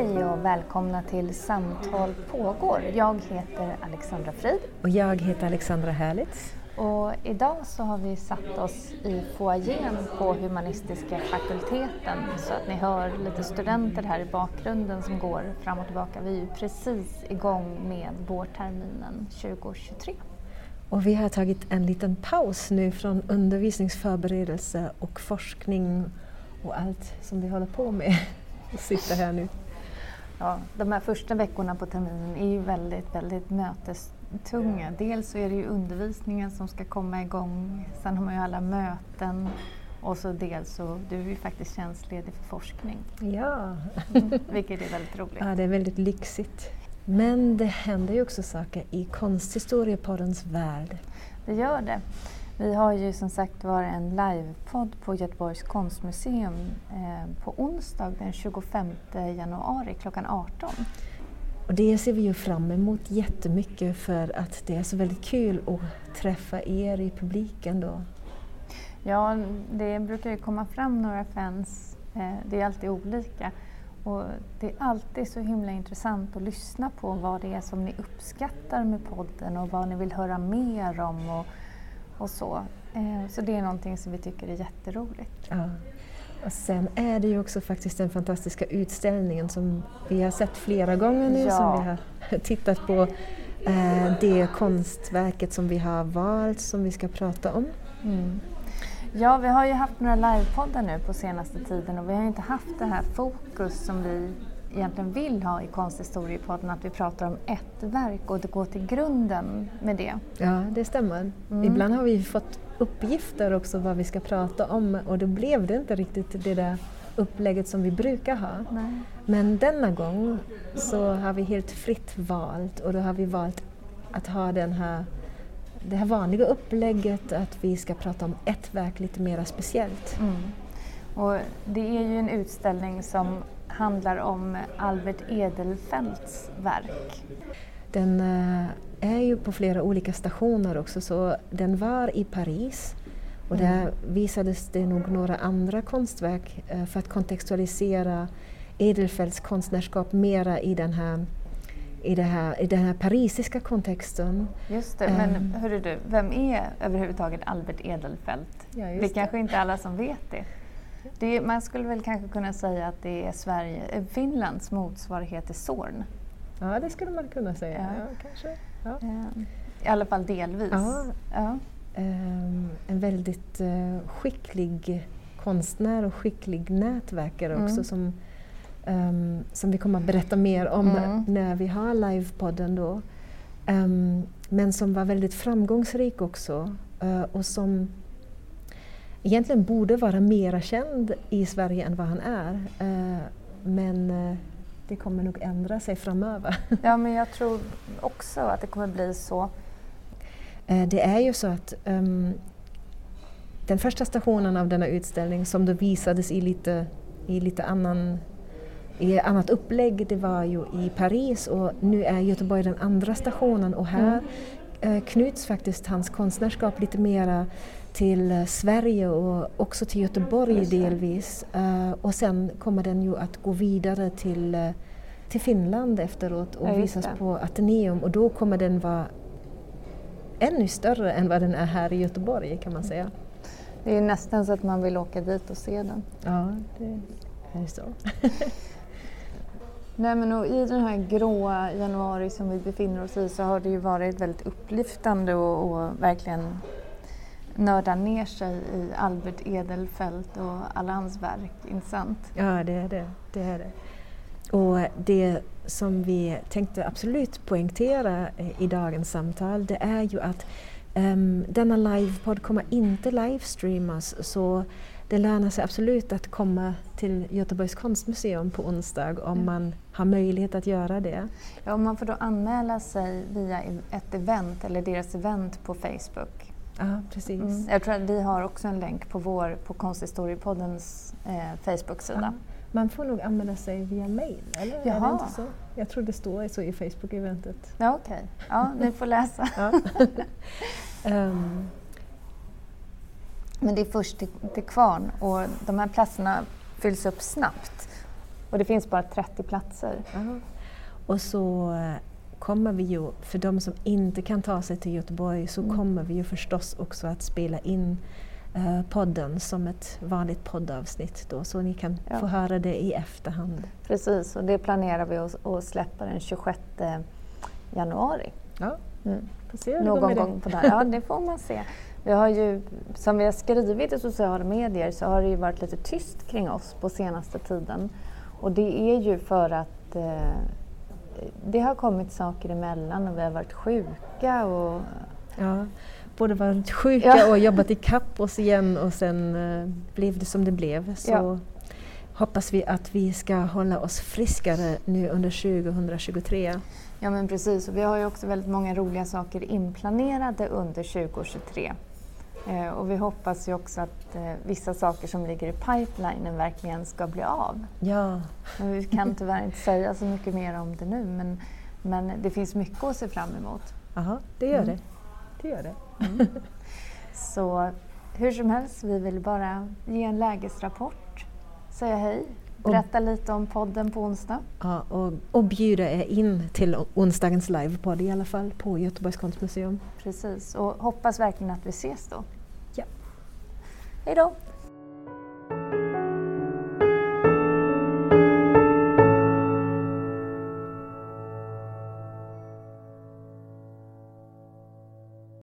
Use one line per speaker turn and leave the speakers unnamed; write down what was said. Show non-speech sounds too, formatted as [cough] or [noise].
Hej och välkomna till Samtal pågår. Jag heter Alexandra Frid.
Och jag heter Alexandra Härlitz.
Och idag så har vi satt oss i foajén på humanistiska fakulteten så att ni hör lite studenter här i bakgrunden som går fram och tillbaka. Vi är ju precis igång med vårterminen 2023.
Och vi har tagit en liten paus nu från undervisningsförberedelse och forskning och allt som vi håller på med. [laughs] Vi sitter här nu.
Ja, de här första veckorna på terminen är ju väldigt, väldigt mötestunga. Dels så är det ju undervisningen som ska komma igång, sen har man ju alla möten och så dels så, du är ju faktiskt tjänstledig för forskning.
Ja,
Mm, vilket är väldigt roligt.
ja det är väldigt lyxigt. Men det händer ju också saker i konsthistoriepoddens värld.
Det gör det. Vi har ju som sagt var en livepodd på Göteborgs konstmuseum eh, på onsdag den 25 januari klockan 18.
Och det ser vi ju fram emot jättemycket för att det är så väldigt kul att träffa er i publiken då.
Ja, det brukar ju komma fram några fans. Eh, det är alltid olika. Och det är alltid så himla intressant att lyssna på vad det är som ni uppskattar med podden och vad ni vill höra mer om och, och så. Eh, Så det är någonting som vi tycker är jätteroligt.
Ja. Och sen är det ju också faktiskt den fantastiska utställningen som vi har sett flera gånger nu,
Ja.
som vi har [laughs] tittat på. Eh, det konstverket som vi har valt som vi ska prata om.
Mm. Ja, vi har ju haft några livepoddar nu på senaste tiden och vi har inte haft det här fokus som vi egentligen vill ha i konsthistoriepodden, att vi pratar om ett verk och det går till grunden med det.
Ja, det stämmer.
Mm.
Ibland har vi fått uppgifter också vad vi ska prata om och då blev det inte riktigt det där upplägget som vi brukar ha.
Nej.
Men denna gång så har vi helt fritt valt och då har vi valt att ha den här, det här vanliga upplägget att vi ska prata om ett verk lite mer speciellt.
Mm. Och det är ju en utställning som handlar om Albert Edelfelts verk.
Den eh, är ju på flera olika stationer också så den var i Paris och där visades det nog några andra konstverk eh, för att kontextualisera Edelfelts konstnärskap mera i den här, i det här, i den här parisiska kontexten.
Just det, men
Ehm.
hörru du, vem är överhuvudtaget Albert Edelfelt?
Ja,
det är kanske inte alla som vet det. Det man skulle väl kanske kunna säga att det är Sverige, eh, Finlands motsvarighet till Zorn.
Ja, det skulle man kunna säga.
Ja.
Ja, kanske. Ja.
Eh, I alla fall delvis.
Ja. Ehm, en väldigt eh, skicklig konstnär och skicklig nätverkare också
Mm.
som, ehm, som vi kommer att berätta mer om
Mm.
när vi har livepodden då. Ehm, men som var väldigt framgångsrik också eh, och som egentligen borde vara mera känd i Sverige än vad han är. Eh, men eh, det kommer nog ändra sig framöver. [laughs]
ja, men jag tror också att det kommer bli så.
Eh, Det är ju så att ehm, den första stationen av denna utställning som då visades i lite, i lite annan i annat upplägg, det var ju i Paris och nu är Göteborg den andra stationen och här eh, knyts faktiskt hans konstnärskap lite mera till eh, Sverige och också till Göteborg delvis. Eh, och sen kommer den ju att gå vidare till, eh, till Finland efteråt och
Ja,
visas
det.
på Ateneum och då kommer den vara ännu större än vad den är här i Göteborg kan man säga.
Det är nästan så att man vill åka dit och se den.
Ja, det är så. [laughs]
Nej, men och I den här gråa januari som vi befinner oss i så har det ju varit väldigt upplyftande och, och verkligen nörda ner sig i Albert Edelfelt och alla hans verk, inte sant?
Ja, det är det. det, är det. Och det som vi tänkte absolut poängtera eh, i dagens samtal det är ju att um, denna livepodd kommer inte livestreamas så det lönar sig absolut att komma till Göteborgs konstmuseum på onsdag om mm. man har möjlighet att göra det.
Ja, man får då anmäla sig via ett event eller deras event på Facebook.
Ja, precis. Mm.
Jag tror att vi har också en länk på vår på Konsthistoriepoddens eh, Facebook-sida. Ja.
Man får nog anmäla sig via mail, eller? Jaha. Är det inte så? Jag tror det står så i Facebook-eventet.
Ja, Okej, okay. ja, ni får läsa. um. [laughs] Men det är först till, till kvarn och de här platserna fylls upp snabbt. Och det finns bara 30 platser.
Uh Och så eh, kommer vi ju, för de som inte kan ta sig till Göteborg, så mm. kommer vi ju förstås också att spela in uh, podden som ett vanligt poddavsnitt då, så ni kan ja. få höra det i efterhand.
Precis, och det planerar vi att, att släppa den 26 januari.
Ja, mm.
Någon gång på det. Ja, det får man se. Vi har ju, som vi har skrivit i sociala medier så har det ju varit lite tyst kring oss på senaste tiden. Och det är ju för att eh, det har kommit saker emellan och vi har varit sjuka. Och...
Ja, både varit sjuka ja. och jobbat ikapp oss igen och sen eh, blev det som det blev. Så ja. hoppas vi att vi ska hålla oss friskare nu under 2023.
Ja men precis, och vi har ju också väldigt många roliga saker inplanerade under 2023. Eh, och vi hoppas ju också att eh, vissa saker som ligger i pipelinen verkligen ska bli av.
Ja.
Men vi kan tyvärr inte säga så mycket mer om det nu men, men det finns mycket att se fram emot.
Ja, det gör mm. det. Det gör det.
Mm. Så hur som helst, vi vill bara ge en lägesrapport, säga hej, berätta lite om podden på onsdag.
Ja, och, och bjuda er in till onsdagens livepodd i alla fall på Göteborgs konstmuseum.
Precis, och hoppas verkligen att vi ses då.
Ja.
Hej då!